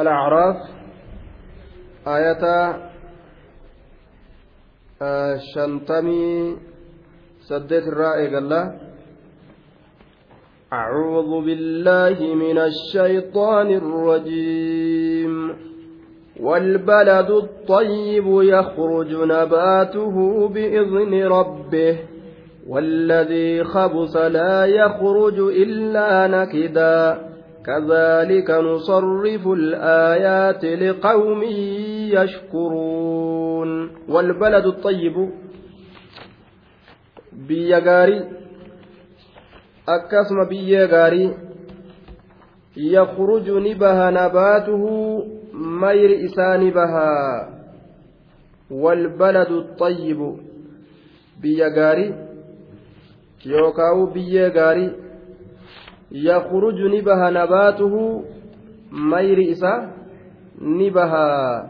الأعراف آية شنتمي سدت الرائق الله أعوذ بالله من الشيطان الرجيم. والبلد الطيب يخرج نباته بإذن ربه والذي خبث لا يخرج إلا نكدا. كذلك نصرف الآيات لقوم يشكرون والبلد الطيب بيغاري akkasuma biyyee gaarii yakhruju ni baha nabaatuhu mayri isaa ni bahaa walbaladu xayyibu biyya gaarii yookaawu biyyee gaarii ni baha nabaatuhu mayri isaa ni bahaa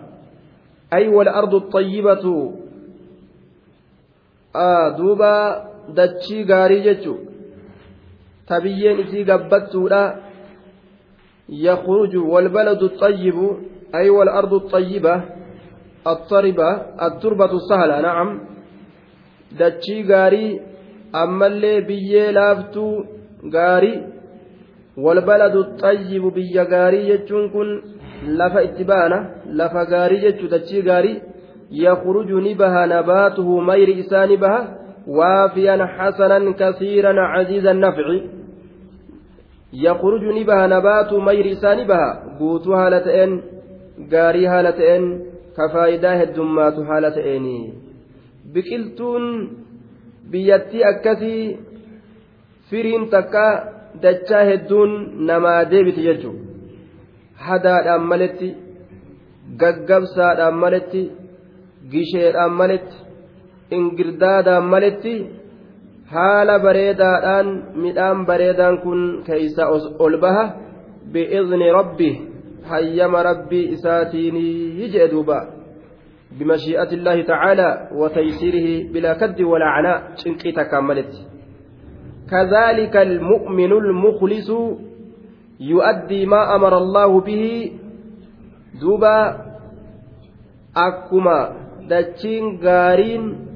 ay walardu xayyibatu duuba dachii gaarii jechu tabiyyeen isii gabbattuudha yakhruju walbaladu الطيب أي والأرض الطيبة الطربة التربة السهلة نعم dachii gaarii ammallee biyyee laaftuu gaarii yakhruju ni baha nabaatuhu mayri isaa ni baha waafiyan xasanan kasiiran caziiza nafci yakhruju ni baha nabaatu mayri isaa ni baha guutuu haala ta'een gaarii haala ta'een ka faayidaa heddummaatu haala ta'eeni biqiltuun biyyattii akkasii firiin takka dachaa hedduun namaa deebiti jechuun hadaadhaan maletti gaggabsaadhaan maletti gisheedhaan maletti ingirdaadhaan maletti haala bareedaadhaan midhaan bareedaan kun keeysa ol baha. Bi'izni rabbi hayyama rabbii isaatiinii jee duuba. Bimashii'ati illaahi tacaalaa wataysiirihi bilaa kaddi walaa canaa cinqii takkaan maletti. كذلك المؤمن المخلص يؤدي ما أمر الله به دوبا أكما دتشين غارين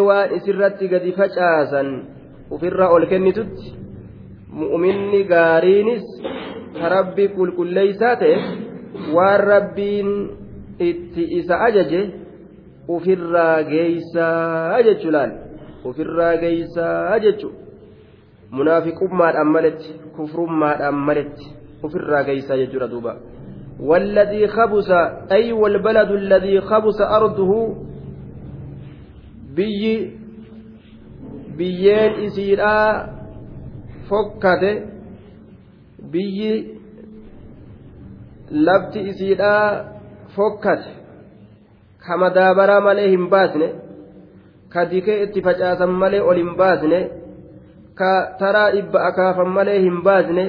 waan isirratti gadi facaasan ofirra ol kennitutti mu'uminni gaariinis ka rabbi qulqulleeysaa ta'e waan rabbiin itti isa ajaje ofirraa geeysaa jechuu laal ofirraa geeysaa jechuu munaafiqummaadhaan maletti kufrummaadhaan maletti ofirraa geeysaa jechuudha duuba. والذي خبث أي والبلد الذي خبث أرضه بي biyyeen isiidhaa fokkate biyyi lafti isiidhaa fokkate ka madaabaraa malee hin baasne ka dikee itti facaasan malee ol hin baasne ka taraa dhibba akaafan malee hin baasne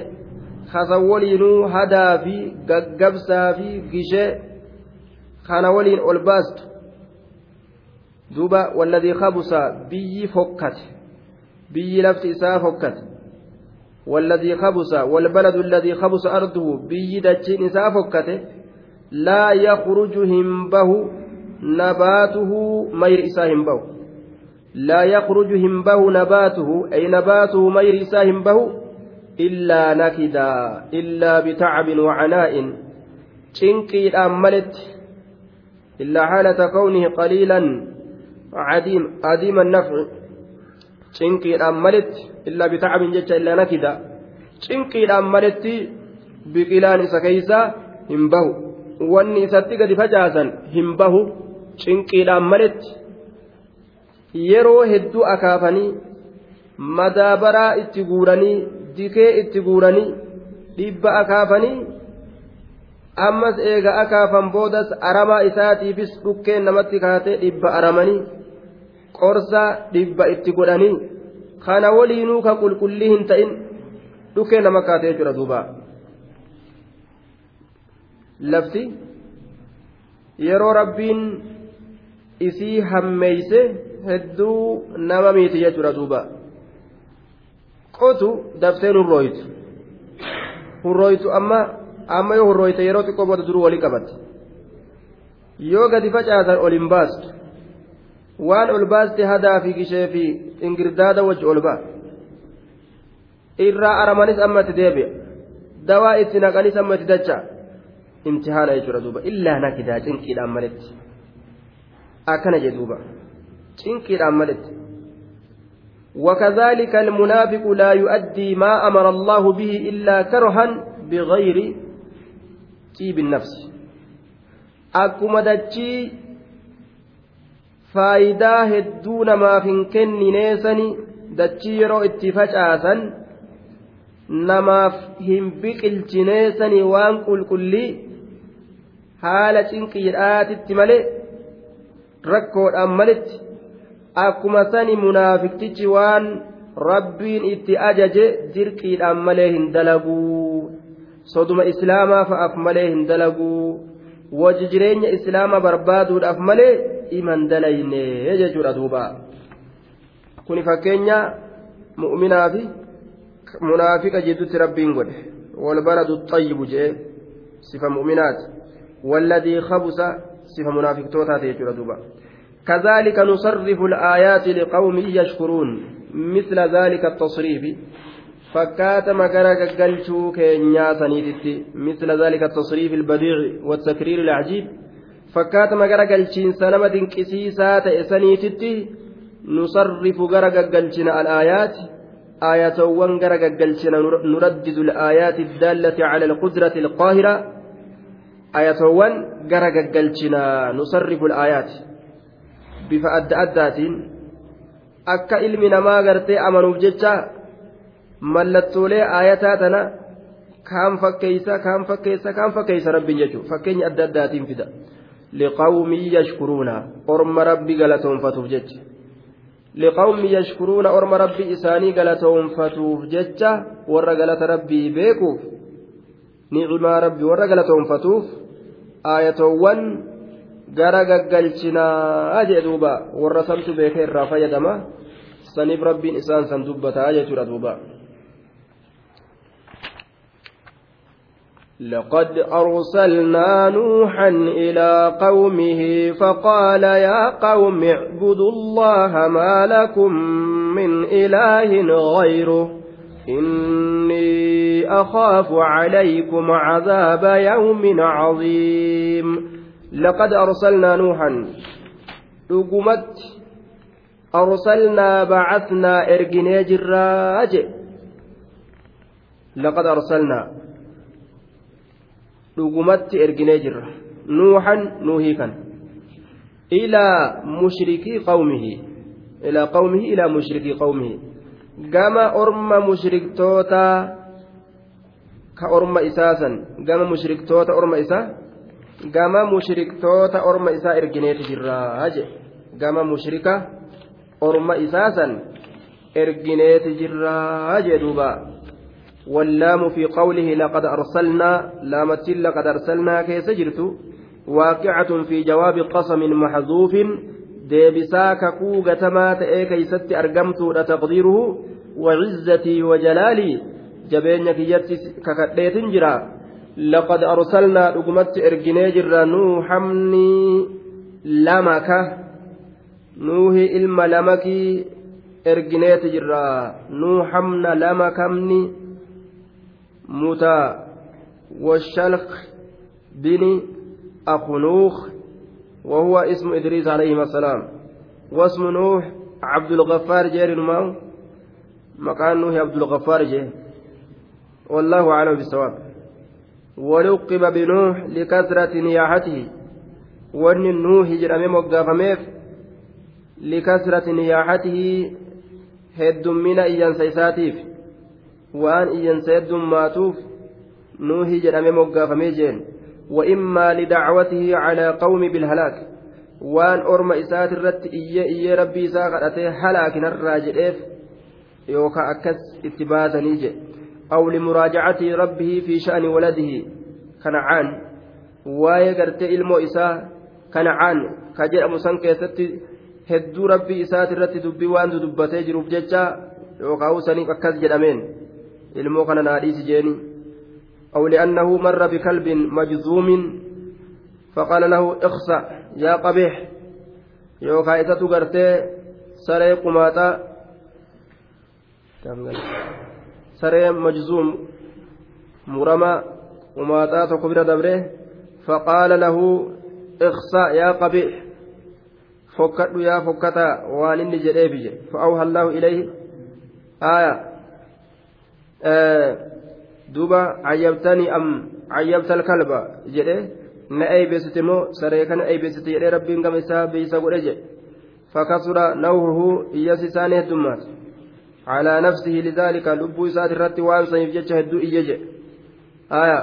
hasan waliinuu hadaa fi gaggabsaa fi gishee kana waliin ol baastu duuba walladii kabusa biyyi fokkate biyyi lafti isaa fokkate والذي خبس والبلد الذي خبس أرضه بيدتشين إساء فكته لا يخرج همبه نباته مير إساء همبه لا يخرج همبه نباته أي نباته مير همبه nakidaa illaa bitacabin wacanaa'in cinqiidhaan maletti illaa xaalata kawnihi qaliilan cadiima nafci cinqiidhaan maletti illaa bitacabin jecha illaa nakida cinqiidhaan maletti biqilaan isa keeysaa hin bahu wanni isatti gadi facaasan hin bahu cinqiidhaan maletti yeroo hedduu akaafanii madaabaraa itti guuranii dikee itti guuranii dhibba akaafanii ammas eega akaafan boodas aramaa isaatiifis dhukkeen namatti kaatee dhibba aramanii qorsa dhibba itti godhanii kana waliinuu ka qulqullii hin ta'in dhukkeen nama kaatee jira duuba. Lafti yeroo rabbiin isii hammeeyse hedduu nama miiti jechuudha duuba. qotu daftee nurrooytu hurrooytu amma amma yoo hurrooyte yeroo xiqqoo booda duruu walii qabatti yoo gadi facaasan ol hin baastu. Waan ol baaste hadaa fi gishee fi ingirdaada wajji ol ba'a. Irraa aramanis amma itti deebi'a. Dawaa itti naqanis amma itti dacha imtihaana jechuudha duuba. Illaa nakidaa cinqiidhaan maletti akkana jee duuba cinqiidhaan maletti وكذلك المنافق لا يؤدي ما أمر الله به إلا كرها بغير طيب النفس akkuma dachii faayidaa hedduu namaaf hin kennineessani dachii yeroo itti facaasan namaaf hin biqilchineessani waan qulqullii haala cinqiidhaatitti malee rakkoodhaan malitti. Akkuma sani munaafiktichi waan rabbiin itti ajaje dirqiidhaan malee hin dalaguu soduma islaamaa fa'aaf malee hin dalaguu. waji jireenya islaama barbaaduudhaaf malee iman dalayne jechuudha duuba. Kuni fakkeenya mu'minaa fi munaafiqa jidduutti rabbiin godhe. Walbaladu xayyibu jee sifa mu'minaati. Walladii khabusa sifa munaafiqtootaati jechuudha duuba كذلك نصرف الآيات لقوم يشكرون مثل ذلك التصريف fakkaatama gara gaggalchuu keenyaa saniititti misla zaalika tasriif ilbadiici والتكرير العجيب fakkaatama gara galchiinsa nama dinqisiisaa ta'e saniititti nusarrifu gara gaggalchina alaayaati aayatowwan gara gaggalchina nuraddidu alaayaati daallati cala alqudrati alqaahira aayatowwan gara gaggalchina nusarrifu alaayaati bifa adda addaatiin akka ilmi namaa gartee amanuuf jecha mallattoolee aayataa tana kaan fakkeeysa kaan fakkeessa kaan fakkeeysa rabbiin jechuudha. Fakkeenya adda addaatiin fida. Liqawmii yashkuruuna orma rabbi galatoonfatuuf jecha. Liqawmii yashkuruuna orma rabbi isaanii galatoonfatuuf jecha warra galata rabbii beekuuf rabbi warra galatoonfatuuf aayatoowwan gara gaggalchinaa jee duuba warra samtu beekee irraa fayyadama saniif rabbiin isaan san dubbataa jechuudha duuba. لقد أرسلنا نوحا إلى قومه فقال يا قوم اعبدوا الله ما لكم من إله غيره إني أخاف عليكم عذاب يوم عظيم. لقد أرسلنا نوحا لقمت أرسلنا بعثنا إرجني جراج. لقد أرسلنا لقمت إرجني جرا. نوحا نوهيكا إلى مشركي قومه إلى قومه إلى مشركي قومه. Gama orma mushriktootaa ka orma isaasan gama mushriktoota orma isaa gama mushriktoota orma isaa ergineeti jirraa je gama mushrika orma isaasan ergineeti jirraa jee duubaa واللام في قوله لقد أرسلنا لامت لقد أرسلنا كيس جرت واقعة في جواب قسم محذوف deebisaa kakuu gatamaa ta'ee keeysatti argamtuudha taqdiiruhu وعزتي وجلالي jabeenya kiyyatti kakadheetin jira laqad arsalnaa dhugumatti erginee jirra nuuhamni lamaka nuuhi ilma lamakii ergineeti jirra nuuhamna lama kamni موتى والشلخ بن أخنوخ وهو اسم إدريس عليه السلام. واسم نوح عبد الغفار جير معه مكان نوح عبد الغفار جير. والله أعلم بالصواب. ولقب بنوح لكثرة نياحته. وأن نوح جرمي مقافميف لكثرة نياحته. هد من إيان سيساتيف. waan iyyansa heddummaatuuf nuuhii jedhamee moggaafamee jeen وإما لدعوته على قوم بالهلاك وان أرم إسات الرت إيه إيه ربي ساقته هلاك الراجئف يوكا أكس اتباتا نيجي أو لمراجعة ربه في شأن ولده كنعان gartee ilmoo isaa kanacaan ka jedhamu san keessatti hedduu rabbii isaati irratti dubbii waan dubbatee jiruuf jecha yookaan saniif akkas jedhameen ilmoo kana naadhiisi jeeni أو لأنه مر بكلب مجزوم فقال له اخسأ يا قبيح. يوكا إتتو قرتي سري قماتا. سري مجزوم. مرمى قماتا تكبر دبره. فقال له اخسأ يا قبيح. فكت يا فكتا. وان جريبي فأوهى الله إليه. آية. آه. Duuba cayyabtanii am cayyabta alkalba jedhe na eeybesite moo saree kana eeybesite jedhee rabbiin gama isaa beeysa godhe jedhe fakasura nawhuhu iyyas isaanii heddummaate calaa nafsihi lidaalika lubbuu isaati irratti waan saniif jecha hedduu iyye jedhe aya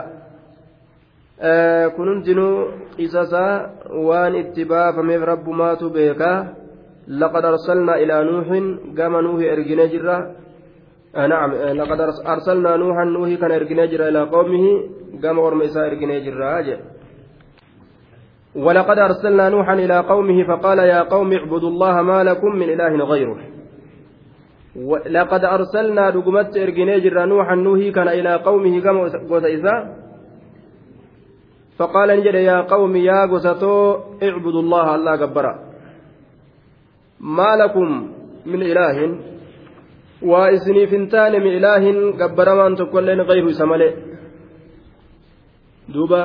kun hundinuu qisasaa waan itti baafameef rabbumaatu beekaa laqad arsalnaa ilaa nuuhin gama nuuhi ergine jirra نعم. لقد أرسلنا نوحا نوحي كان إرجناجر إلى قومه قام ورم إساء إرجناجر ولقد أرسلنا نوحا إلى قومه فقال يا قوم اعبدوا الله ما لكم من إله غيره. لقد أرسلنا رقمت إرجناجر نوحا نوحي كان إلى قومه قام إساء. فقال نجد يا قوم يا قسطو اعبدوا الله الله جبرا ما لكم من إله gabbaramaan tokkolleen gayru isa malee duuba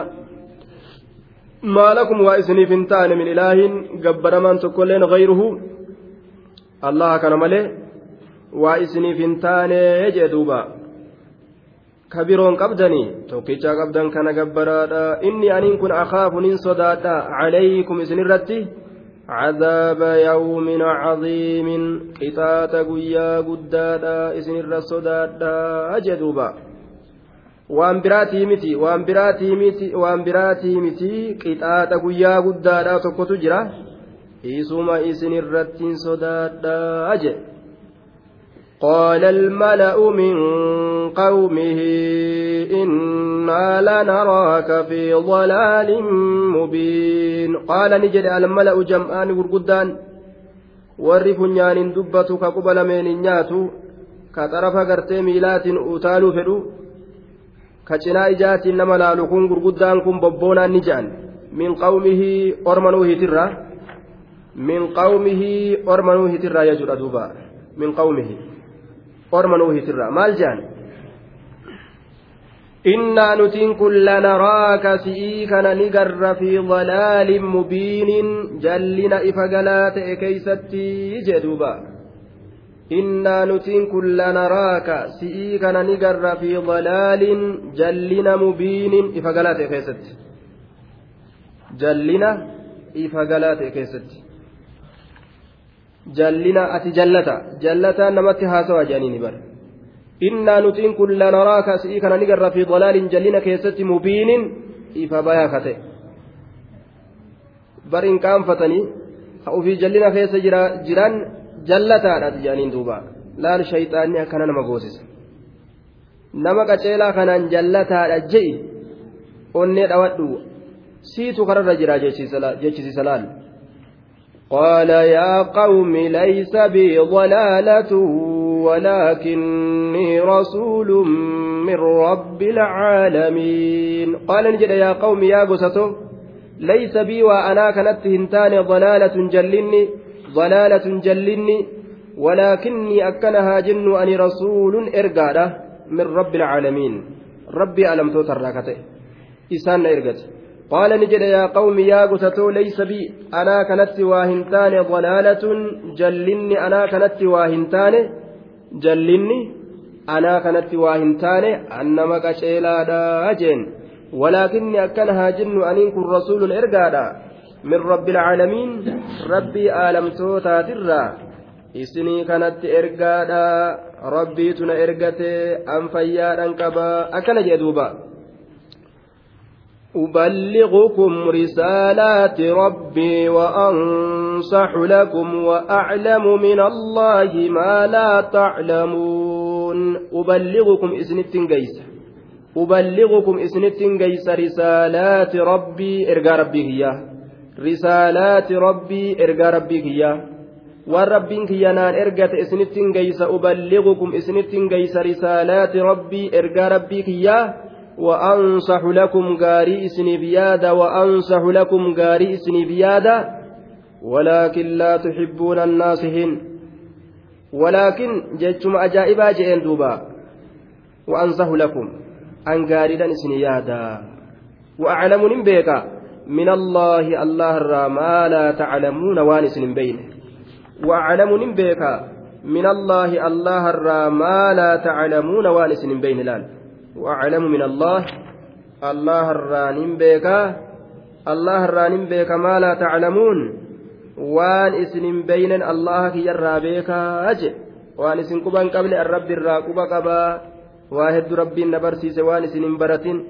maalakum waa isiniif hin taane min ilaahin gabbaramaan tokkolleen gayruhu allaha kana malee waa isiniif hin taane jee duuba ka biroon qabdanii tokkichaa qabdan kana gabbaraadha inni aniin kun akaafu nin sodaadha calaykum isin irratti عذاب يوم عظيم قطاة قيا قدادا إسن الرسودادا أجدوبا waan biraatii miti waan biraatii miti waan biraatii miti qixaaxa guyyaa guddaadhaa tokkotu jira isuma isin irrattiin sodaadhaa jedhe قال الملأ من قومه إنا لنراك في ضلال مبين قال نجد الملأ جمعان غرقدان warri funyaanin dubbatu ka quba lameen hin nyaatu ka xarafa gartee miilaatiin utaaluu fedhu ka cinaa ijaatiin nama laalu kun gurguddaan kun bobboonaan ni je'an min qawmihii orma nuuhitirra min qawmihii orma nuuhitirraa jechuudha duuba min qawmihii orma nuuhitirraa maal je'an innaa nutiin kun lanaraaka si'ii kana ni garra fi dalaalin mubiinin jallina ifa galaa ta'e keeysatti jedhuuba innaa nutiin kun lanaraaka si'ii kana ni garra fi dalaalin jallina mubiinin ifa galaa ta'e keessatti jallina ifa galaa ta'e keessatti jallina ati jallata. Jallataan namatti haasawa jedhaniini bara innaa nutiin kun lanaraaka si'ii kana ni garra fi dalaalin jallina keessatti mubiinin ifa bayaa kate. Bar hin qaanfatanii ha ufii jallina keessa jiran jallataadhaati jedhaniin duuba. Laal shayxaanni akkana nama goosisa. Nama qaceelaa kanaan jallataadha je'i. Onnee dhawadhu. Siitu kararra jira jechisiisa laal قال يا قوم ليس بي ضلالة ولكني رسول من رب العالمين. قال نجد يا قوم يا قسطو ليس بي وأنا كانت هنتان ضلالة جلني ضلالة جلني ولكني أكنها جن أني رسول إرقادة من رب العالمين. ربي ألم توتر إسان إرقته قال نجد يا قوم يا قتتو ليس بي أنا كنت واهنتان ضلالة جلني أنا كنت واهنتان جلني أنا كنت واهنتان أنما كشيلا أجين ولكني أكنها جن أن كن رسول إرقادا من رب العالمين ربي آلم توتا ترى isinii kanatti ergaadha rabbiituna ergate an fayyaadhan qaba akkana jee duuba أبلغكم رسالات ربي وأنصح لكم وأعلم من الله ما لا تعلمون. أبلغكم إسنتين جيس. أبلغكم إسنتين جيس. رسالات ربي إرجى ربي هي. رسالات ربي إرجى ربي هي. والربين كيانان إرجت إسنتين جيس. أبلغكم إسنتين جيس. رسالات ربي إرجى ربي هي. وأنصح لكم غاري إسني بيادة وأنصح لكم غاري إسني بيادة ولكن لا تحبون الناصحين ولكن جتم أجائبا جئين دوبا. وأنصح لكم أن غاري إسني يادا. وأعلم نبيك من الله الله ما لا تعلمون وانس بينه وأعلم نبيك من الله الله ما لا تعلمون وانس بين لال. وأعلم من الله. الله الرانين بيكا. الله الرانين بيكا ما لا تعلمون. waan isinin beynen allaha kiyyarraa beekaa je waan isin quban qabne arrabbi irraa quba qabaa waa heddu rabbiin na barsiise waan isinin baratin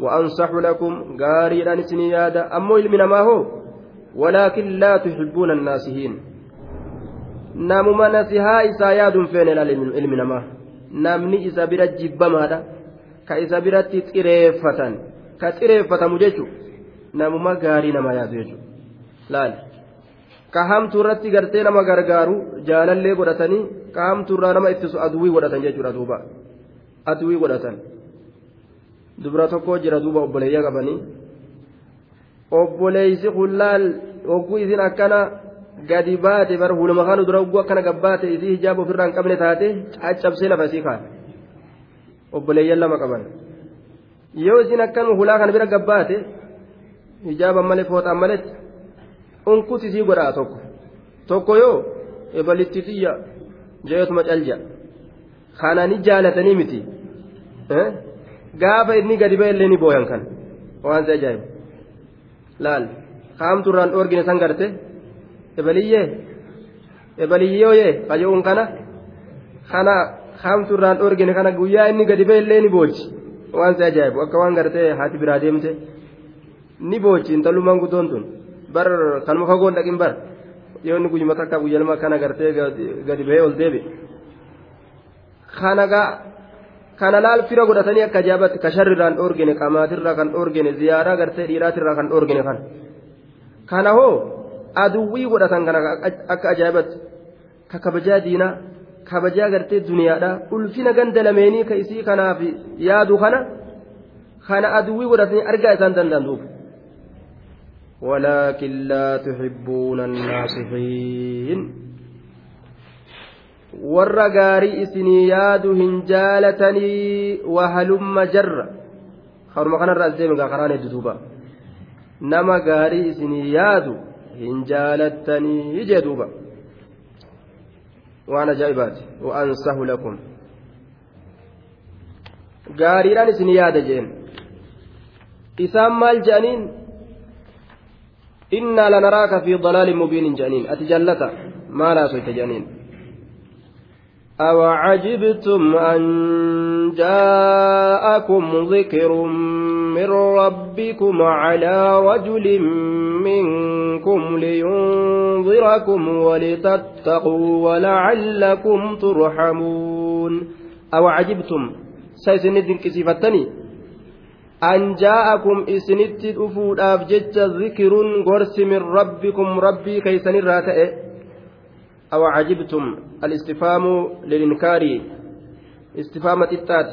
وأنصح لكم غاريرا سنيادا أمو إلمنا ما هو؟ ولكن لا تحبون الناسهين نامما نسيها إسا ياد فين إلمنا ما؟ نامني إسا برا جبما ka isa biratti xireeffatan. Ka xireeffatamu jechuun namuma gaarii nama yaadu jechuudha laali ka hamtuu irratti gartee nama gargaaru jaalallee godhatanii ka hamtuu irraa nama ittisu aduwwii godhatan jechuudha duuba. Aduwwii godhatan. Dubra tokko jira duuba obboleeyyaa qabanii. Obboleeysi hullaal hogguu isin akkana gadi baate bar huluma kanu dura hogguu akkana gabbaate isii hijaaba ofirraa hin qabne taate caccabsee lafa isii kaa'e. Obboleeyyan lama qaban yoo isin akkan hulaa kana bira gabbaate hijaaban malee fooxaan maletti unkuti sii godhaa tokko tokko yoo ebalitti xiyya jeetuma calja kana ni jaalatanii miti gaafa inni gadi ba'e illee ni booyan kan waan si ajaa'ibu laal kaamturraan dhoorgine san garte ebaliyyee ebaliyyooyee qaje'uun kana inni gadi ba'e illee ni boochi waan si ajaa'ibu akka waan gartee haati biraa deemte ni boochi intalummaan guddoon tun bar kanuma fagoon dhaqin bar yoo inni guyyuma takka guyyaa kana gartee gadi ba'ee ol deebi kana gaa kana laal fira godhatanii akka ajaa'ibatti ka sharrirraan dhorgine qamaatirraa kan dhorgine ziyaaraa gartee dhiiraatirraa kan dhorgine kan kana hoo aduwwii godhatan kana akka ajaa'ibatti ka kabajaa diinaa kabajaa gartee duniyaadha ulfina ganda lameenii ka isii kanaaf yaadu kana kana aduwwii godhatanii argaa isaan danda'an duuba ولكن لا تحبون الناصحين warra gaarii isinii yaadu hin jaalatanii wahalumma jarra haruma kanarra as deeme gaa karaan heddu duuba nama gaarii isinii yaadu hin jaalattanii jee duuba ajaa'ibaati wa'ansahu lakum gaariidhaan isin yaada jeen isaan maal je'aniin innaa lanaraaka fi dalaalin mubiinin je'aniin ati jallata maalaa soyte je'aniin أوعجبتم أن جاءكم ذكر من ربكم على رجل منكم لينذركم ولتتقوا ولعلكم ترحمون أوعجبتم سيسندن كسيفتني أن جاءكم إسنت أفود أفجج ذكر قرس من ربكم ربي كيسن الراتئ أو عجبتم الاستفهام للإنكار؟ استفهام التات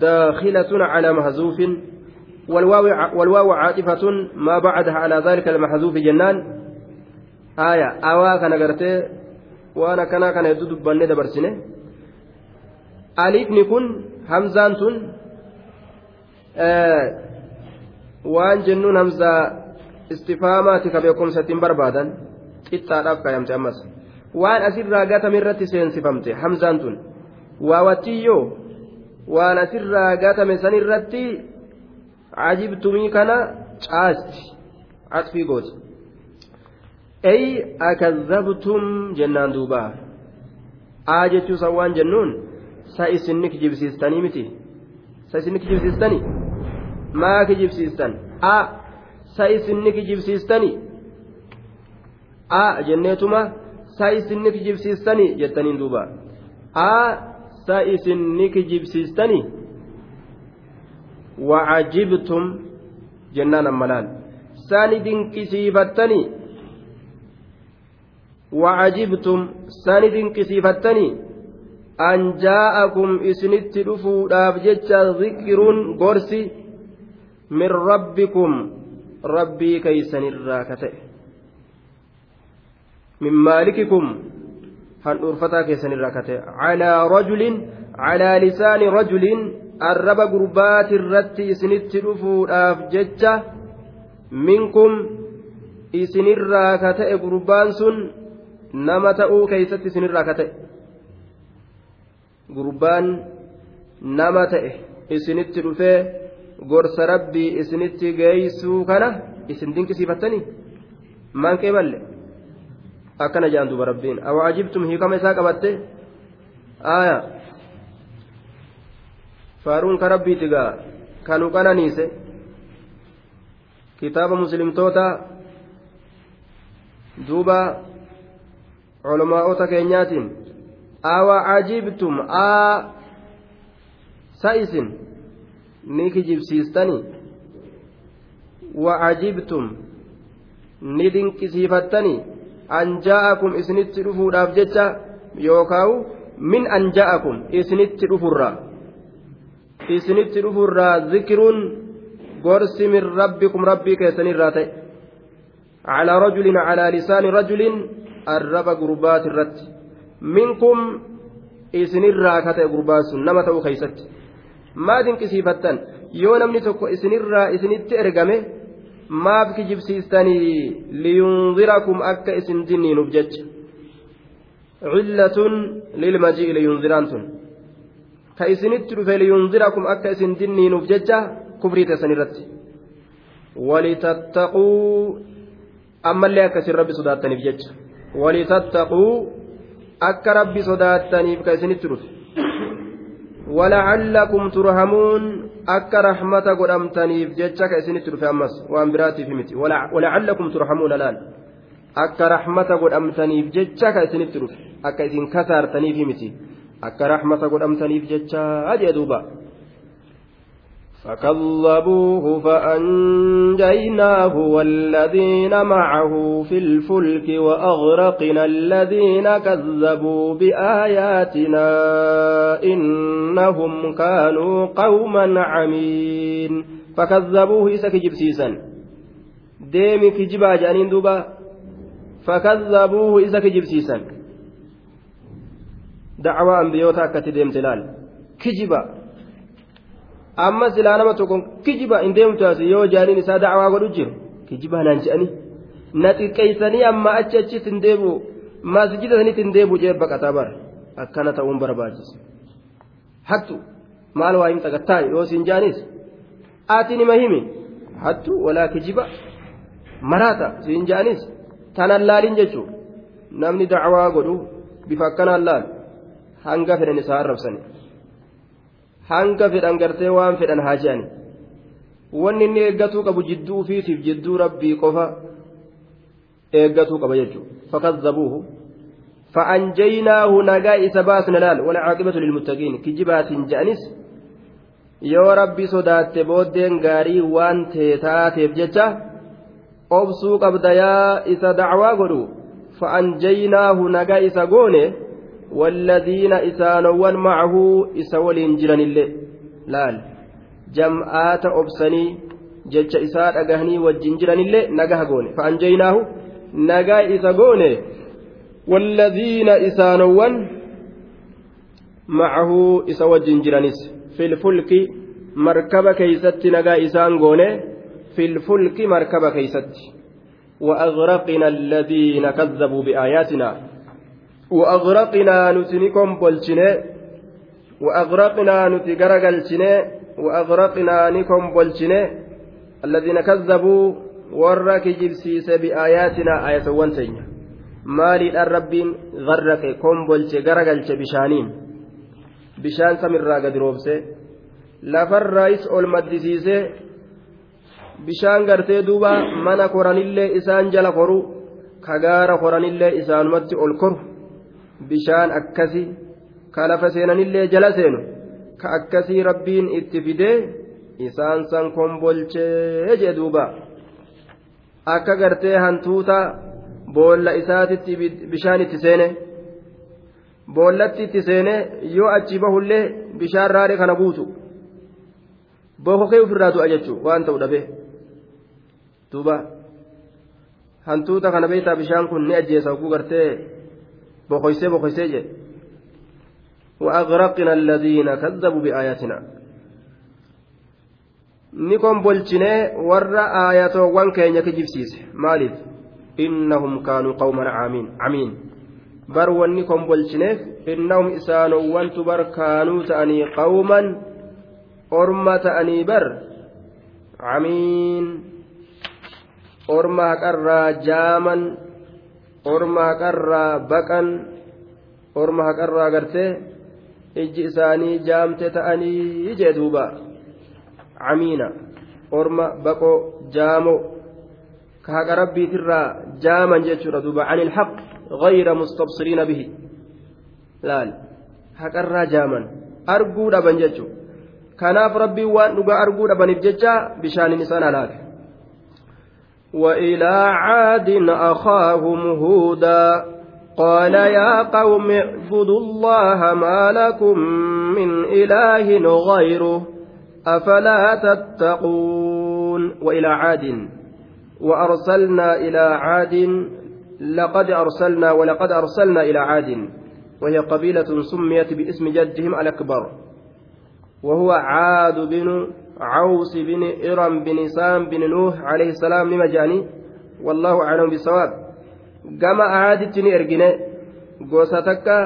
داخلة على محذوف والواو والواو عاطفة ما بعدها على ذلك المحذوف جنان. آية أوا كان وأنا كان كان يدود بني دبرسنه أليفني كن همزان تن. آه waan jennuun hamzaa istifaamaati ka beekumsattiin barbaadan ammas waan asirraa gatame irratti seensifamte hamzaan tun. Waawattiyyoo waan asirraa gatame san irratti cajibtumii kana caasti. Catfii gooti ey akadhabtum jennaan duubaa aa jechuusan waan jennuun sa isinni kijibsiistanii miti. Sa isinni kijibsiistanii? Maa kijibsiistan? A sa isinni kijibsiistanii? A jenneetuma sa isinni kijibsiistanii jettaniin duuba aa sa isinni kijibsiistanii wacajibtum jennaan ammalaal sani dinqisiifattanii wacajibtum sani dinqisiifattanii an jaa'akum isinitti dhufuudhaaf jecha zikruun gorsi min rabbikum rabbii keeysanirraa ka ta'e min maalikikum handhuurfataa keessanirraa ka ta'e calaa rajulin calaa lisaani rajulin arraba gurbaati irratti isinitti dhufuudhaaf jecha minkum isinirraa ka ta'e gurbaan sun nama ta'uu keeysatti isinirraa ka ta'e gurbaan nama ta'e isinitti dhufee gorsa rabbii isinitti geeysuu kana isin dinqisiifattanii? Manqee balle akkana jedhan duba rabbiin awa ajibtum hiikama isaa qabatte aya faaruun ka rabbiiti gaa kanu qananiise kitaaba muslimtoota duuba culamaa'ota keenyaatiin awa ajibtum aa sa isin ni kijibsiistanii wa ajibtum ni dinqisiifattanii anja'akum isinitti dhufuudhaaf jecha yookaawu min anja'akum isinitti dhufurra. Isinitti dhufurra zikiruun gorsi min rabbikum rabbii keessanirraa ta'e. Calaa rajulin calaa lisaani rajulin arraba gurbaati irratti minkum isinirraa ka ta'e gurbaan sun nama ta'uu keeysatti. Maa dinqisiifattan yoo namni tokko isinirraa isinitti ergame maaf kijibsiistanii liyunzirakum akka isin dinniinuuf jecha. Cillatun lilmaji'i liyunziraan tun. Ka isinitti dhufe liyunzirakum akka isin dinniinuuf jecha kufrii teessan irratti. Walitattaquu ammallee akkasin rabbi sodaattaniif jecha. Walitattaquu akka rabbi sodaattaniif ka isinitti dhufe ولعلكم ترحمون akka rahmata godhamtaniif jecha ka isinitti dhufe ammas waan biraatiif miti walacaallakum turhamuuna laal akka rahmata godhamtaniif jecha ka isinitti dhufe akka isin kasaartaniif miti akka rahmata godhamtaniif jecha jee duuba فكذبوه فأنجيناه والذين معه في الفلك وأغرقنا الذين كذبوا بآياتنا إنهم كانوا قوما عمين. فكذبوه إسا كجب سيسا ديمي كجبا جانين دوبا. فكذبوه إسا كجب سيسا دعوة أنبيوتا كتديم تلال. كجبا amma silaa nama tokko kijiba hin deemtu as yoo jaaniin isaa dacwaa godhu jiru kijibaa naan je'anii na xiqqeessanii amma achi achis hin deebi'u masjida sanitti hin deebi'u jee baqataa bara akkana ta'uun barbaachisa hattu maal waa hin tagattaa yoo siin jaanis ati nima himi hattu walaa kijiba maraata siin jaanis tanan laaliin jechuun namni dacwaa godhu bifa akkanaan laal hanga fedhan isaa arrabsanii. Hanga fedhan gartee waan fedhan haa je'ani wanni inni eeggatuu qabu jidduu ufiitiif jidduu rabbii qofa eeggatuu qaba jechuudha fakazzabuuhu fa'anjaynaahu nagaa isa baasna laal wala caaqibatu lilmuttaqiin kijibaatiin je'anis yoo rabbi sodaatte booddeen gaarii waan taateef jecha obsuu qabda yaa isa dacwaa godhu fa'anjaynaahu nagaa isa goone. والذين إسانوان معه إسولين جران اللي. لال. جمعات أبسني. جج إساء أقهني والجنجران اللي. نقه قوني فأنجيناه. نقا إسا والذين إسانوان معه إسا جنجرانيس في الفلك مركب كيست نقا إسان قوني في الفلك مركب كيست. وأغرقنا الذين كذبوا بآياتنا. وأغرقنا نتنكم بولشنه وأغرقنا نتجرجلشنه وأغرقنا نكم بولشنه الذين كذبوا warra kijibsiise bi'aayaatina ayatawwan teenya maaliidhaan rabbiin garraqe kombolche garagalche bishaaniin bishaan samirraa gadi roobse lafarraayis ol maddisiise bishaan gartee duuba mana koranillee isaan jala koru kagaara koranillee isaanumatti ol koru bishaan akkasi ka lafa seenanillee jala seenu ka akkasii rabbiin itti fidee isaan san kombolchee jee duuba akka gartee hantuuta boolla isaatitti bishaan itti seene boollatti itti seenee yoo achi bahullee bishaan raaree kana guutu bokokee ofirraa du'a jechuun waan ta'u dhabee duuba hantuuta kana beektaa bishaan kun ni ajjeesa oguu gartee bokoysee bokoysee jedhe وأغرقنا الذين كذبوا بآياتنا ni kombolchinee warra aayatoowwan keenya kijibsiise maaliif innahum kaanuu qawman camiin bar wanni kombolchineef innahum isaanowwantu bar kaanuu ta'anii qawman orma ta'anii bar camiin orma haqarraa jaaman orma haqarraa baqan orma haqarraa gartee ijji isaanii jaamte ta'anii jee duuba camiina orma baqoo jaamoo ka haqa rabbiitirraa jaaman jechuudha duuba can ilhaq غير مستبصرين به laal haqarraa jaaman arguu dhaban jechuudha kanaaf rabbiin waan dhugaa arguu dhabaniif jecha bishaaniin isaan halaake وإلى عاد أخاهم هودا قال يا قوم اعبدوا الله ما لكم من إله غيره أفلا تتقون وإلى عاد وأرسلنا إلى عاد لقد أرسلنا ولقد أرسلنا إلى عاد وهي قبيلة سميت باسم جدهم الأكبر وهو عاد بن عوس بن إرم بن سام بن نوح عليه السلام لمجاني والله أعلم بالصواب ni ergine gosa takka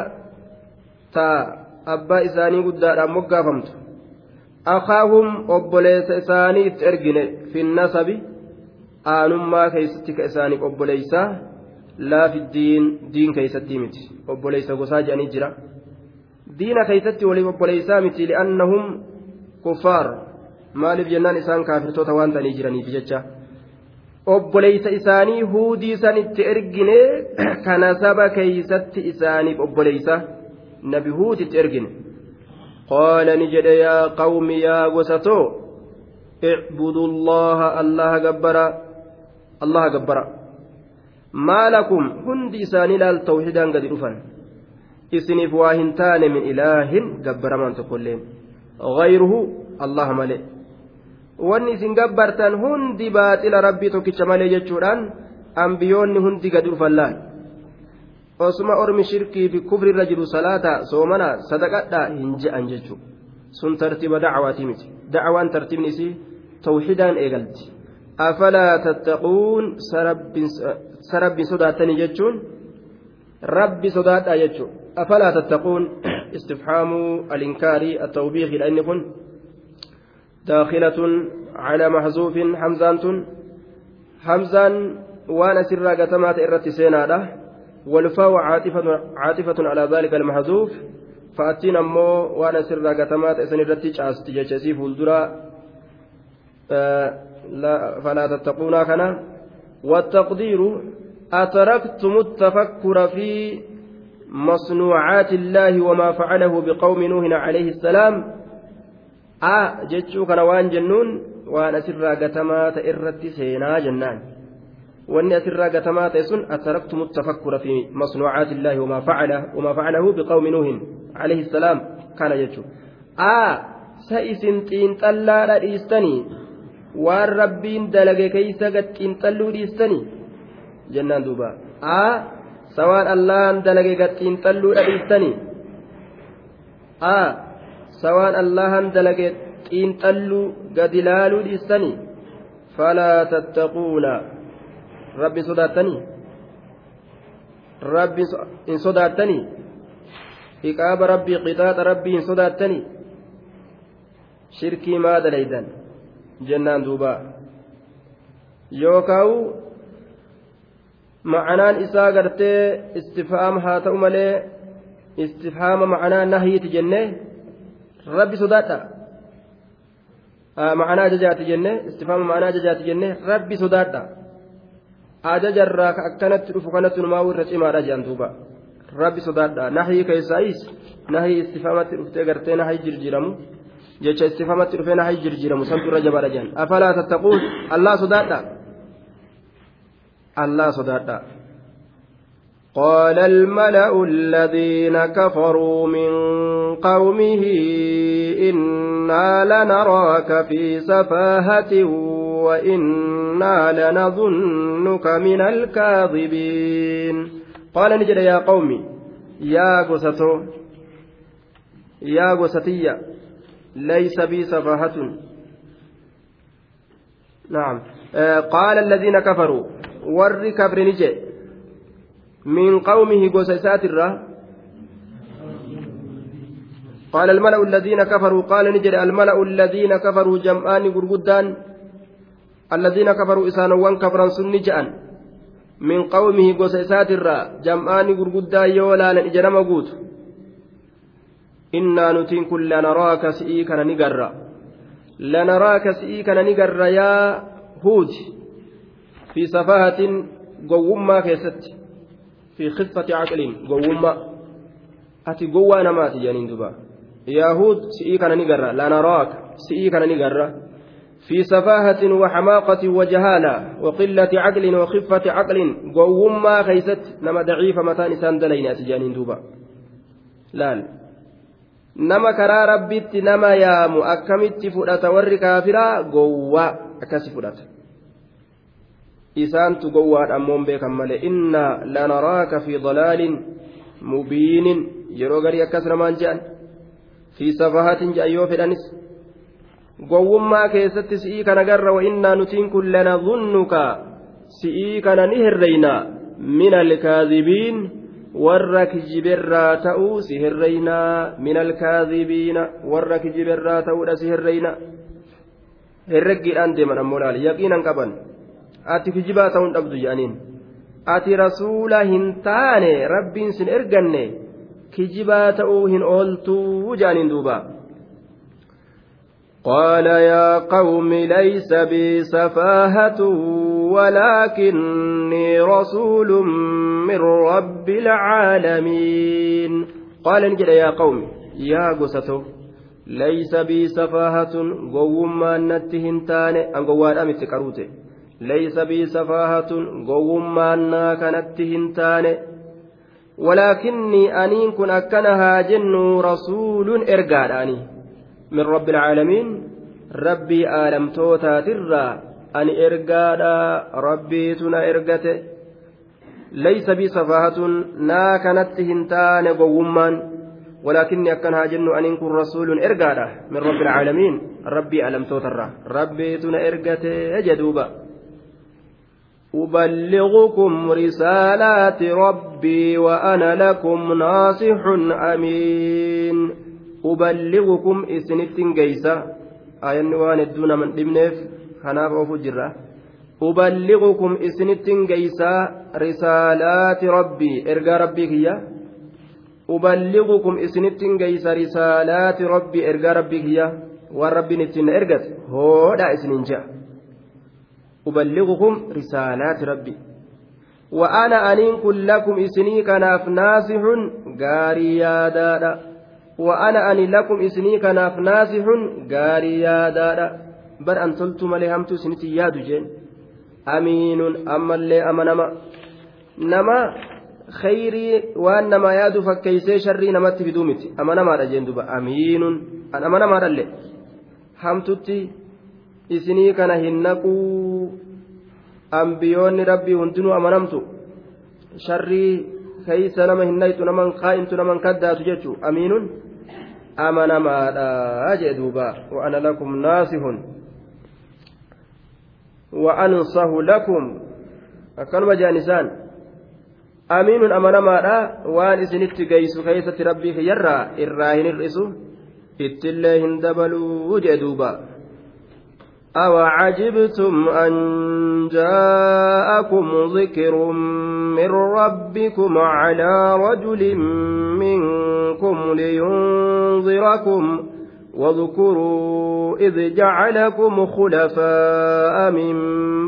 ta abbaa isaanii guddaadhaan moggaafamtu akaahum obboleessa isaanii itti ergine finnasabi aanummaa keeysatti ka isaaniif obboleeysaa laafiddiin diin keeysattii miti obboleeysa gosaa jedhanii jira diina keeysatti waliif obboleeysaa miti li'annahum kuffaar maaliif jennaan isaan kaafirtoota waan ta'anii jiraniif jecha obboleeysa isaanii huudii san itti ergine kana saba keeysatti isaaniif obboleeysa nabi huud itti ergine qaala ni jedhe yaa qawmi yaa gosatoo اعبدوا الله الله جبرا الله جبرا ما لكم هندي ساني لا التوحيد قد رفن اسنف واهنتان من إله جبر من تقولين غيره الله ملئ wanni isin gabbartan hundi baaxila rabbii tokkicha malee jechuudhaan ambiyoonni hundi gadi dhufan laal osuma ormi shirkii fi kufrirra jiru salaata soomana sadaqadhaa hin je'an jechuu sun tartiiba dacwaatii miti dacwaan tartiibni isii tawxidaan eegalti afalaa tattaquun sarabbiin sodaattanii jechuun rabbi sodaadhaa jechuu afalaa tattaquun istifhaamuu alinkaarii attawbiikiidha inni kun داخلة على محذوف حمزان حمزان وأنا سر قتمات إرت سينادة والفاء عاطفة عاطفة على ذلك المحذوف فأتينا أمو وأنا سر قتمات إسن إرت جيشسي فولدرا. آه لا فلا تتقونا كنا والتقدير أتركتم التفكر في مصنوعات الله وما فعله بقوم نوح عليه السلام a jechuu kana waan jennuun waan asirraa gatamaa ta'e irratti seenaa jennaan. Wanni asirraa gatamaa ta'e sun ataraktumu tafakkura fi masnuucaati illaahi wamaa facalahu biqawmi nuuhin alayhi salaam kana jechuu. A sa isin xiinxallaadha dhiistanii? Waan rabbiin dalage keeysa gad xiinxalluu dhiistanii? Jennaan duuba. A sa waan allahan dalage gad xiinxalluudha dhiistanii? A sawaan allahan dalage xiinxalluu gadi laaluu dhiistanii falaa tattaquuna rabbi sodaattanii rabbi hin sodaattanii iqaaba rabbii qixaaxa rabbii hin sodaattanii shirkii maa dalaydan jennaan duuba yookaawu ma'anaan isaa gartee istifhaama haa ta'u malee istifhaama ma'anaa nahyiiti jennee rabbi sodaadha ma'anaa ajajaati jenne istifaama ma'anaa ajajaati jenne rabbi sodaadha ajajarraa ka akkanatti dhufu kanatti numaa irra cimaadha jedhan duuba rabbi sodaadha nahii keessaayis nahii istifaamatti dhuftee gartee nahii jirjiramu jecha istifaamatti dhufee nahii jirjiramu santu irra jabaadha jedhan afalaa tattaquun allaa sodaadha allaa sodaadha قال الملأ الذين كفروا من قومه إنا لنراك في سفاهة وإنا لنظنك من الكاذبين. قال نجد يا قومي يا قستو يا قستي ليس بي سفاهة. نعم. آه قال الذين كفروا ور كفر نجي من قومه قوسيسات قال الملأ الذين كفروا قال نجري الملأ الذين كفروا جمعان قرقدان الذين كفروا إسانوان كفرا سن جأن. من قومه قوسيسات الرا جمعان قرقدان يولا نجرم قوت إنا نتين كل لنراك سئيكنا نقرا لنراك سئيكنا نقرا يا هود. في سفاهة قوما كيست. في خفة عقل قوما أتي قوة نمات جانين دبا يهود سئي كان نقرأ. لا نراك. سئي كان نقرأ. في سفاهة وحماقة وجهالة وقلة عقل وخفة عقل. قوما خيست. نما ضعيف متى نسان دلين أتجانين دوبا. لا nama karaa rabbitti nama yaamu akkamitti fudhata warri kaafiraa gowwaa akkasi fudhata isaantu gowwaadha ammoon beekan malee inna lanaraaka fi dalaalin mubiinin yeroo garii akkas namaan je'an fi safahatin je'an yoo fedhanis gowwummaa keessatti si'ii kana garra wa innaa nutiin kun lanadunnuka si'ii kana ni herreynaa min alkaadibiin warra kijiberraa ta'uu si herreynaa min alkaadibiina warra kijiberraa ta'uudha si herreynaa herreggiidhaan deeman ammoo laal yaqiinan qaban ati kijibaa ta'uun dhabdu jedhaniin ati rasuula hin taane rabbiin sin erganne kijibaa ta'uu hin ooltuu jedhaniin duuba قال يا قوم ليس بي سفاهة ولكني رسول من رب العالمين قال نجد يا قوم يا قسته ليس بي سفاهة قوم ما نتهن تاني أن قوان أمت كروته bii safaahatun gowwummaannaa kanatti hin taane walaakinnii aniin kun akkana haa jennu rasuulun ergaadhaani min rabbi alcaalamiin rabbii aalamtootaatirraa ani ergaadha rabbiitu na ergate laysa bii safaahatun naa kanatti hin taane gowwummaan ولكني أكن هاجن أن كن رسول إرقادة من رب العالمين ربي ألم توتر ربي تنا إرقته أجدوبا أبلغكم رسالات ربي وأنا لكم ناصح أمين أبلغكم إسنتين جيسة آيان وان الدون من دمنف خناف أوفو جرة أبلغكم إسنتين جيسة رسالات ربي إرقى ربي كيا أبلغكم إسنتين جيسة رسالات ربي إرقى ربي كيا والرب نتين إرقت هو لا إسنين جاء أبلغكم رسالات ربي. وأنا أنين لكم إسني كناف ناسح غاري يادادا وأنا أني لكم إسني كناف ناسح غاري يادادا بل أن تلتم لهمت سنتي ياد جين أمين أما اللي أمنما نما. خيري nama yaadu fakkeeysee sharrii namatti fiduu miti amanamaadha jeen duba amiinun an amanamaadha illee hamtutti isinii kana hin naquu. Ambiyoonni rabbii hundinuu amanamtu. Sharrii keeysa nama hin naytu naman kaa'intu naman kaddaatu jechu amiinuun amanamaadha jee duuba. Wa'ana lakum naasihun. Wa'ansahu lakum. Akkanuma jedhan isaan. Amiinuun amanamaadha. Waan isinitti geeysu keeysatti rabbii kiyyarraa irraa hin hir'isu. Ittillee hin dabaluu jee duuba. أوعجبتم أن جاءكم ذكر من ربكم على رجل منكم لينذركم واذكروا إذ جعلكم خلفاء من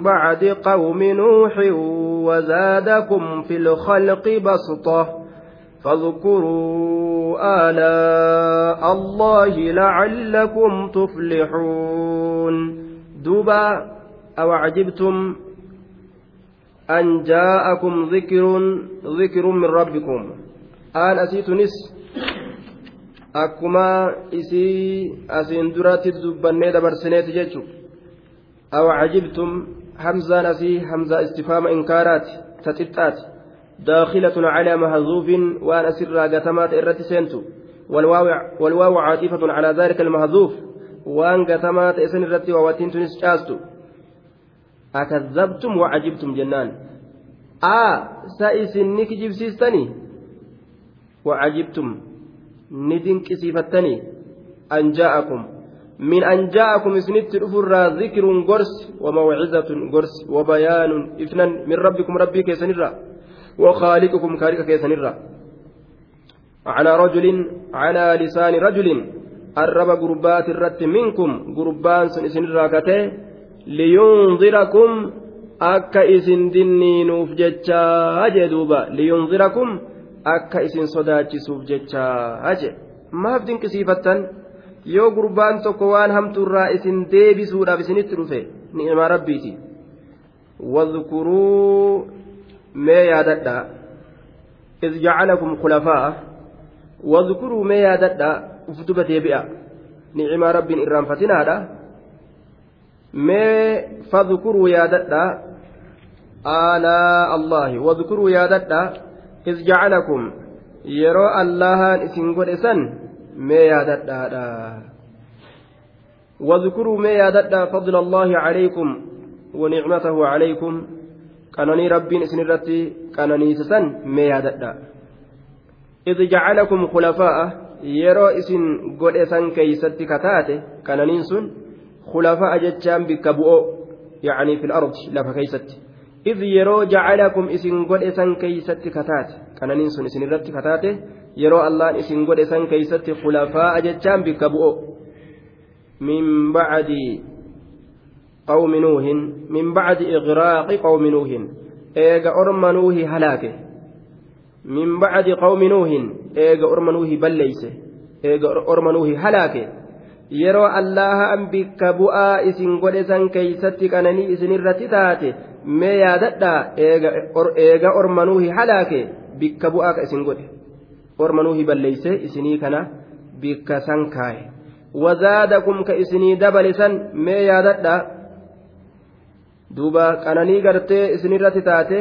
بعد قوم نوح وزادكم في الخلق بسطة فاذكروا آلاء الله لعلكم تفلحون duuba awacjibtum an jaa'akum zikirun min rabbikum aan asiitunis akkuma isii asiin duratti dubbannee dabarsineeti jechuudha aw cajibtum hamzaan asii hamzaa istifaama inkaaraati ta xixxaati داخلة على محذوف وأنا سر قتمات إرت سنتو والواو, والواو عاطفة على ذلك المحذوف وأن قتمات إسن الرت وواتين تنس akazabtum wacajibtum jennaan a sa isin ni kijibsiistanii wacajibtum ni dinqisiifattanii an jaa'akum min an jaa'akum isinitti dhufurraa zikrun gorsi wamawcizatun gorsi wabayaanun ifnan min rabbikum rabbii keessanirra وخالقكم خالق كيسنرا على رجل على لسان رجل الرب قربات الرت منكم قربان سن راكته liyunzirakum akka isin dinniinuuf jechaa jee duuba liyunzirakum akka isin sodaachisuuf jechaa jee maaf dinqisiifattan yoo gurbaan tokko waan hamtuurraa isin deebisuudhaaf isinitti dhufe ni'ima rabbiiti wadkuruu mee yaadadha إذ جعلكم خلفاء واذكروا ما ياددا ufduba deebi'a. Ni'ima rabbiin irraan fatinaadha mee fadkuruu yaadadha. واذكروا يا ددا إذ جعلكم يرى الله إسن قد إسن ما يا ددا واذكروا ما يا ددا فضل الله عليكم ونعمته عليكم كانني ربي إسن الرتي كانني سسن ما يا ددا إذ جعلكم خلفاء يرى إسن قد إسن كيستي كتاته كانني سن خلفاء جتشان بك بؤو يعني في الأرض لفا كيست إذ يرو جعلكم إسن قد إسن كيست كتات كان ننسون إسن الرد كتاته يرو الله إسن قد إسن كيست خلفاء جتشان بك بؤو من بعد قوم نوح من بعد إغراق قوم نوح إيغا أرم نوح هلاكه من بعد قوم نوح إيغا أرم نوح بليسه إيغا أرم نوح هلاكه yeroo allaha bikka bu'aa isin godhe san keeysatti qananii isinirratti taate mee yaadadhaa eega ormanuuhi halaake bikka bu'aa ka isin godhe ormanuuhi balleeyse isinii kana bikka san kaaye wazaadakum ka isinii dabale san mee yaadadhaa duuba qananii gartee isinirratti taate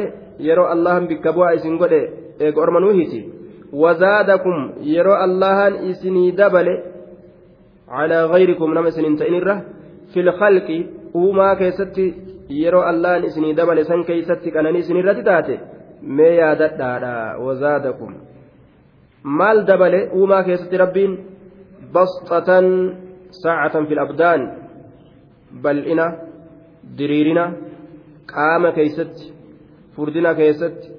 yeroo allahan bikka bu'aa isin godhe eega ormanuuhiti wazaadakum yeroo allahan isinii dabale على غيركم نما سنين في الخلق uumaa keessatti yeroo allaan isinii dabale san keeysatti qananii isinirratti taate mee yaadadhaadha wazaadakum maal dabale uumaa keessatti rabbiin basxatan saacatan fil abdaan bal'ina diriirina qaama keeysatti furdina keessatti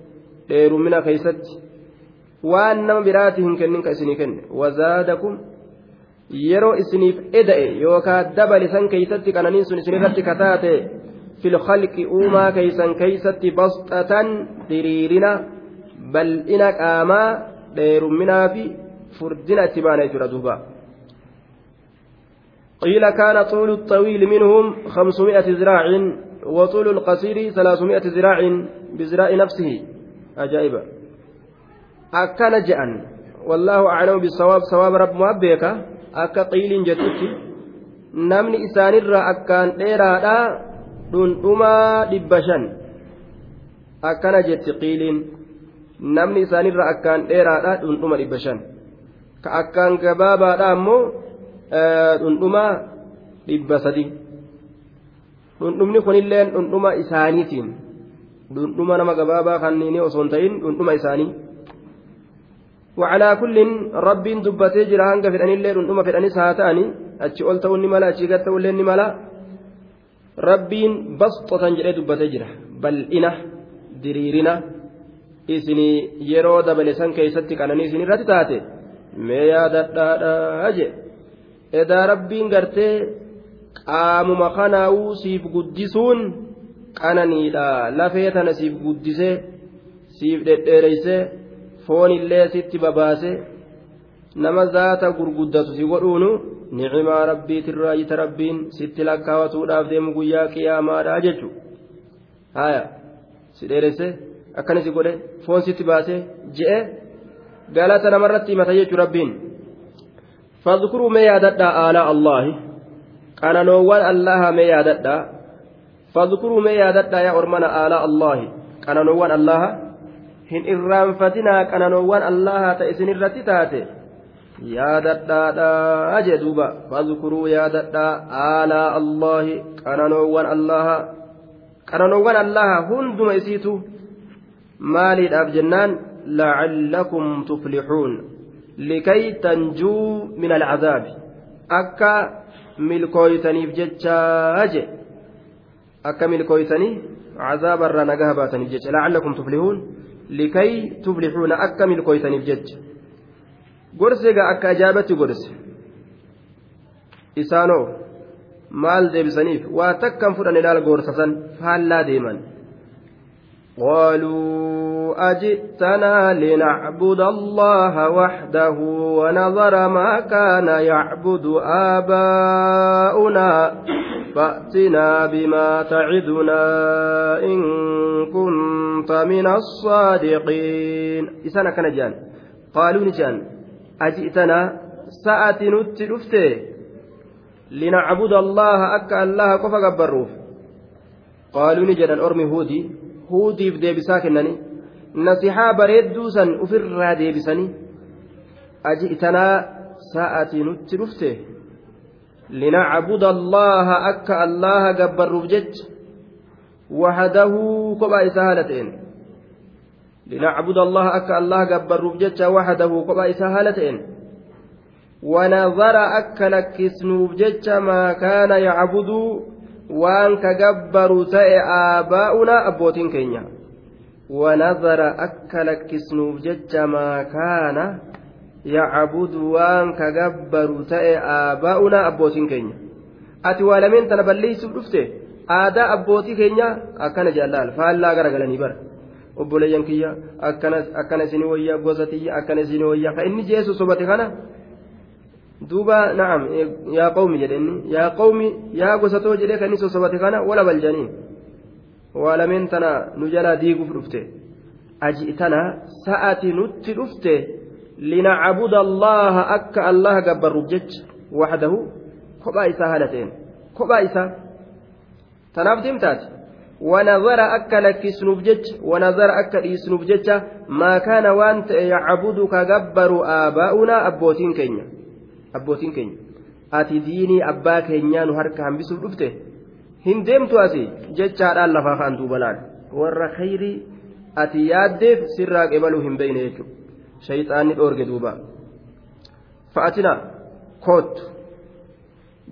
dheerumina keeysatti waan nama biraati hin kennin ka isinii kenne wazaadakum yeroo isiniif eda'e yookaan dabale san keeysatti qananiin sun isinirratti kataate filkhalqi uumaa keeysan keeysatti basxatan diriirina bal'ina qaamaa dheerumminaa fi furdina itti baana jechuudha duuba قيل كان طول الطويل منهم خمسمائة ذراع وطول القصير ثلاثمائة ذراع بذراع نفسه أجائب أكن جأن والله أعلم بالصواب صواب رب مؤبيك akka qiiliin jettutti namni isaanirraa akkaan dheeraadha dhundhumaa dhibba shan akkana jetti qiiliin namni isaanirraa akkaan dheeraadha dhundhuma dhibba shan ka akkaan gabaabaadha ammoo dhundhuma dhibba sadi dhundhumni kunilleen dhundhuma isaaniitiin dhundhuma nama gabaabaa kanniini osoo hin ta'in dhundhuma isaanii وعلى كل رب دبتي جرا هنگا فدان اللي دندما فدان ساتاني اچي اول تو نملا اچي غت ول نملا ربين بسطة جرا دبتي جرا بل انا دريرنا اسني يرو دبل سن كيستي كانني اسني رات تاتي مي yaadadhaadha je edaa rabbiin gartee qaamuma kanaa'uu siif guddisuun qananiidha lafee tana siif guddisee siif dhedheereysee foonillee sitti babaase nama zaata gurguddatu si godhuunu nicimaa rabbiitirraa jita rabbiin sitti lakkaawatuudhaaf deemu guyyaa qiyaamaadha jechu. Haya si dheeresse akkana si godhe foon sitti baasee je'e galata namarratti himata jechuu rabbiin. Fadkuruu mee yaadadhaa aalaa allaahi. Qananoowwan allaha mee yaadadhaa. Fadkuruu mee yaadadhaa yaa ormana aalaa allaahi. Qananoowwan allaha hin irraanfatinaa qananoowwan allaha ta isin irratti taate yaadadhaadhaa jee duuba fadkuruu yaadadhaa aalaa allaahi qananoowwan allaha qananoowwan allaha hunduma isiitu maaliidhaaf jennaan lacallakum tuflixuun likay tanjuu min alcazaabi akka milkooytaniif jechaa je akka milkooytanii cazaabarraa nagaha baataniif jecha lacallakum tuflixuun likay tuflixuuna akka milkooytaniif jecha gorse gaa akka ajaabatti godse isaanoo maal deebisaniif waa takkan fudhan ilaal goorsasan faallaa deeman قالوا أجئتنا لنعبد الله وحده ونظر ما كان يعبد آباؤنا فأتنا بما تعدنا إن كنت من الصادقين. إسانا كان جان. قالوا نجان. أجئتنا؟ سأتي نتي لنعبد الله أكا الله كفى قبروف قالوا نجان. أرمي هودي. deebisaa kennanii nasihaa bareedduu san ufirraa deebisanii aji itanaa sa'atii nutti gabbarruuf jecha wahadahuu kophaa isaa haala ta'een linacbuda allaha akka allaha gabbarruuf jecha wahadahuu kophaa isaa haala ta'een ونظر أكل كسنوب جتش ما كان يعبد waan ka gabbaru ta'e aabaa'unaa abbootiin keenya wanazara akka lakkisnuuf jecha maa kaana yacbudu waan ka gabbaru ta'e aabaa'unaa abbootiin keenya ati waa lameen tana balleeysuuf dhufte aadaa abbootii keenya akkana jaalaal faallaa garagalanii bara obboleeyyan kiyya akkana isinii wayyaa gosa tiyya akkana isinii wayyaa ka inni jeesu sobate kana duuba na'am yaa qawmi jedhenni yaa qawmi yaa gosatoo jedhee kan inni sosobate kana wala baljaniin waa lameen tana nu jalaa diiguuf dhufte aji tana sa'ati nutti allaha gabbarruuf jecha waxdahu kophaa isaa haala ta'een kophaa isaa tanaaf deemtaati ونظر أكا لكسنوف جج ونظر أكا ليسنوف جج ما كان وانت يعبد كجبر آباؤنا أبوتين كينيا keenya ati diinii abbaa keenyaa nu harka hambisuuf dhufte hin deemtu asi jechaadhaan lafaa kaan duubalaan warra khayrii ati yaaddeef sirraa qebaluu hin beeyne jechuudha shayxaanni dhoorge duuba. Fa'atina koottu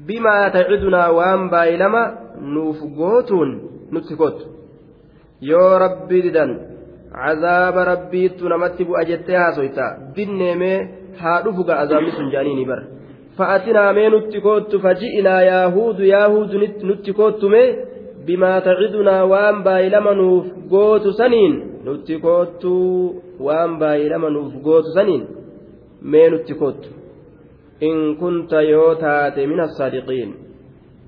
bimaa tacidunaa waan baay'ilama nuuf gootuun nutti koottu yoo rabbii didan cazaaba rabbiittu namatti bu'a jettee haasoyta. Binneemee haa dhufu ga azaabni sun jaanii ni bara. Fa'atinaa mee nutti koottu faji'inaa yaahuudu yaahuudu nutti koottu mee bimaa waan baay'ilama nuuf gootu saniin nutti koottu waan baay'ilama nuuf gootu saniin mee nutti koottu in kunta yoo taate min assaadiqiin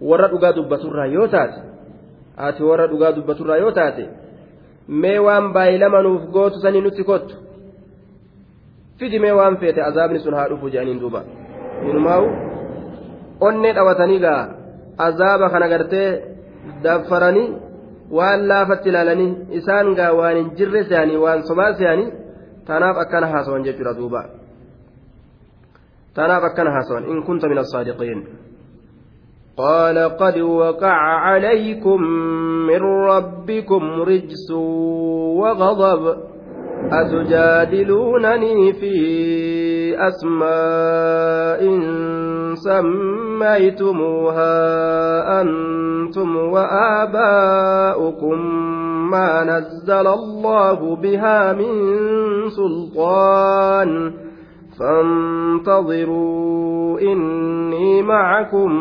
warra dhugaa dubbaturraa yoo taate ati warra dhugaa dubbaturraa yoo taate mee waan baay'ilama nuuf gootu sanii nutti kottu. Fidi mee waan feete azaabni sun haa dhufu jedhaniin duuba. Inumaa'u onnee dhawatanii gaa azaaba kana gartee daffaranii waan laafatti ilaalanii isaan gaa waan hin jirre se'anii waan sobaa se'anii tanaaf akkana haasawan jechuudha duuba tanaaf akkana haasawan in kunta min assaadiqiin قال قد وقع عليكم من ربكم رجس وغضب أتجادلونني في أسماء سميتموها أنتم وآباؤكم ما نزل الله بها من سلطان فانتظروا إني معكم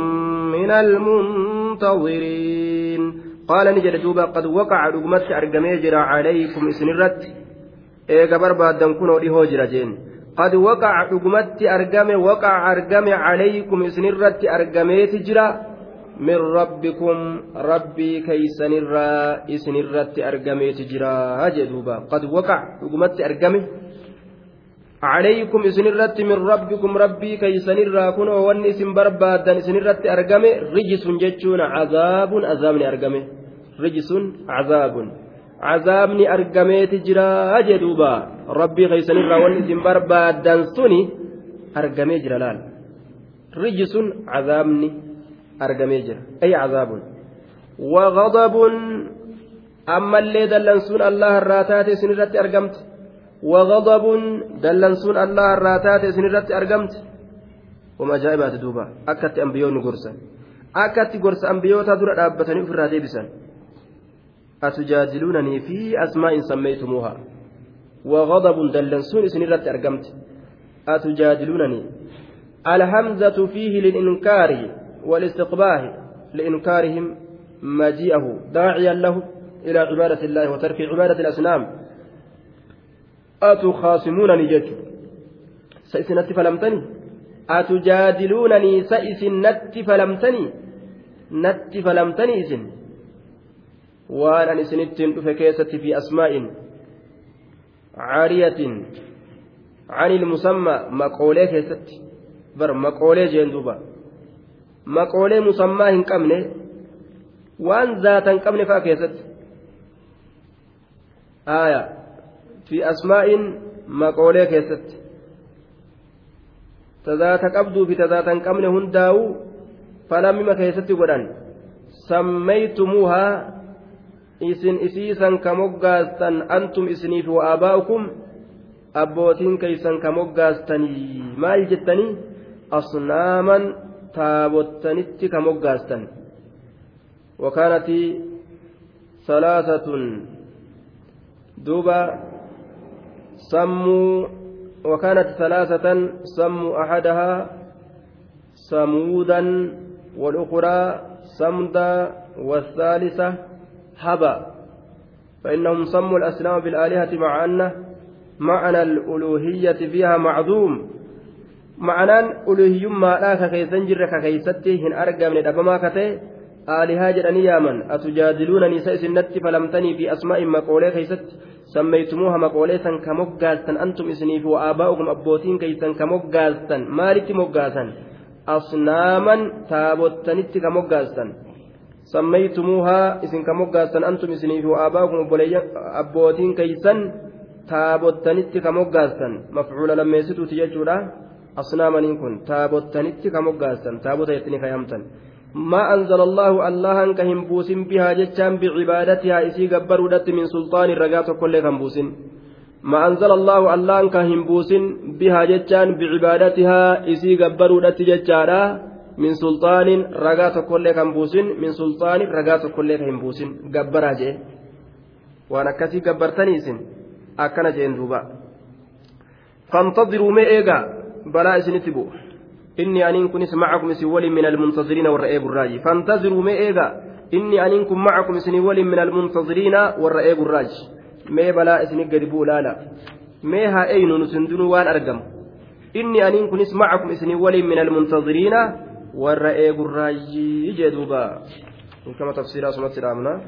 من المنتظرين قال نجد دوبا قد وقع رقمت أرقمي عليكم إسنرت إيقا بربادا كنوا لهو جرجين قد وقع رقمت أرقمي وقع أرقمي عليكم إسنرت أرقمي تجرى من ربكم ربي كيسن الرا إسن الرت أرقميت جرا هجدوبا قد وقع رقمت أرقمه عليكم إسن الرت من ربكم ربي كيسن الرا كن واني إسن بربادا إسن الرت أرقمه رجس جتشون عذاب عذاب أرقمه رجس عذاب عذابني أرقميت جرا هجدوبا ربي كيسن الرا واني إسن بربادا سني أرقمي جرا لال رجس عذابني cazaabun wagadabun ammallee dallansuun allah irraa taate isin irratti argamte wagadabun dallansuun allah irraa taate isin irratti argamte wama ajaa'ibaati duuba akkatti ambiyoonni gorsan akkatti gorsa ambiyoota dura dhaabbatanii ofirraa deebisan أتجادلونني في أسماء سميتموها وغضب دلنسون إسن أرقمت أتجادلونني الهمزة فيه للإنكار والاستقباه لإنكارهم مجيئه داعيا له إلى عبادة الله وترك عبادة الأصنام. أتخاصمونني جج سئسنت فلمتني. أتجادلونني سئسنت فلمتني. نت فلمتني إسن وأنا إسنت فكيست في أسماء عارية عن المسمى مقولة كيست. بر جندوبا maqoolee musammaa hin qabne waan zaata hin qabne faa keessatti aya fi asmaa'in maqoolee keessatti tazaata qabduu fi tazaata hin qabne hundaa'uu falammima keessatti godhan sammaytumuuhaa isin isiisan ka moggaastan antum isiniif wa aabaa'ukum abbootiin keeysan ka moggaastanii maal jettanii asnaaman taabottanitti ka moggaastan wakaanati salaasatun. Duuba sammuu وكانت ثلاثة سموا أحدها سمودا والأخرى سمدا والثالثة هبا فإنهم سموا الأسلام بالآلهة مع أن معنى الألوهية فيها معدوم ma'anaan uluhiyyummaadhaa ka keeysan jirre ka keeysatti hin argamne dhabamaa ka ta'e aalihaa jedhanii yaaman atujaadiluunanii isa isinnatti falamtanii fi asmaa'in maqoolee keeysatti sammeeytumuuha maqoolee san ka moggaastan antum isiniif wa aabaa'ukum abbootiin keeysan ka moggaastan maalitti moggaasan asnaaman taabottanitti ka moggaastan sammeeytumuuhaa isin ka moggaastan antum isiniif wa aabaa'ukum abbootiin keeysan taabottanitti ka moggaastan mafcuula lammeessituuti jechuudha asnaamaniin kun taabottanitti ka moggaasan taabota jettanii kayamtan ما أنزل الله الله كهم بوسن بها جتان بعبادتها إسي قبروا من سلطان الرقات كل كم بوسن ما أنزل الله الله كهم بوسن بها جتان بعبادتها إسي قبروا جتارا من سلطان رقات كل كم بوسن من سلطان رقات كل كم بوسن قبرها جي وأنا كسي قبرتني سن أكنا جين دوبا فانتظروا ما إيقا Kunis macakum isin waliin min almuntaziriina warra eegu raaji fantaziruu mee eega inni aniin kun macakum isinii waliin min almuntaziriina warra eegu raaji mee balaa isinit gadi bu'u laala mee haa eynu nusin dunuu waan argamu inni aniin kunis macakum isinii waliin min almuntaziriina warra eegu raaji jee duuba kama tafsiiraa sumatti dhaabna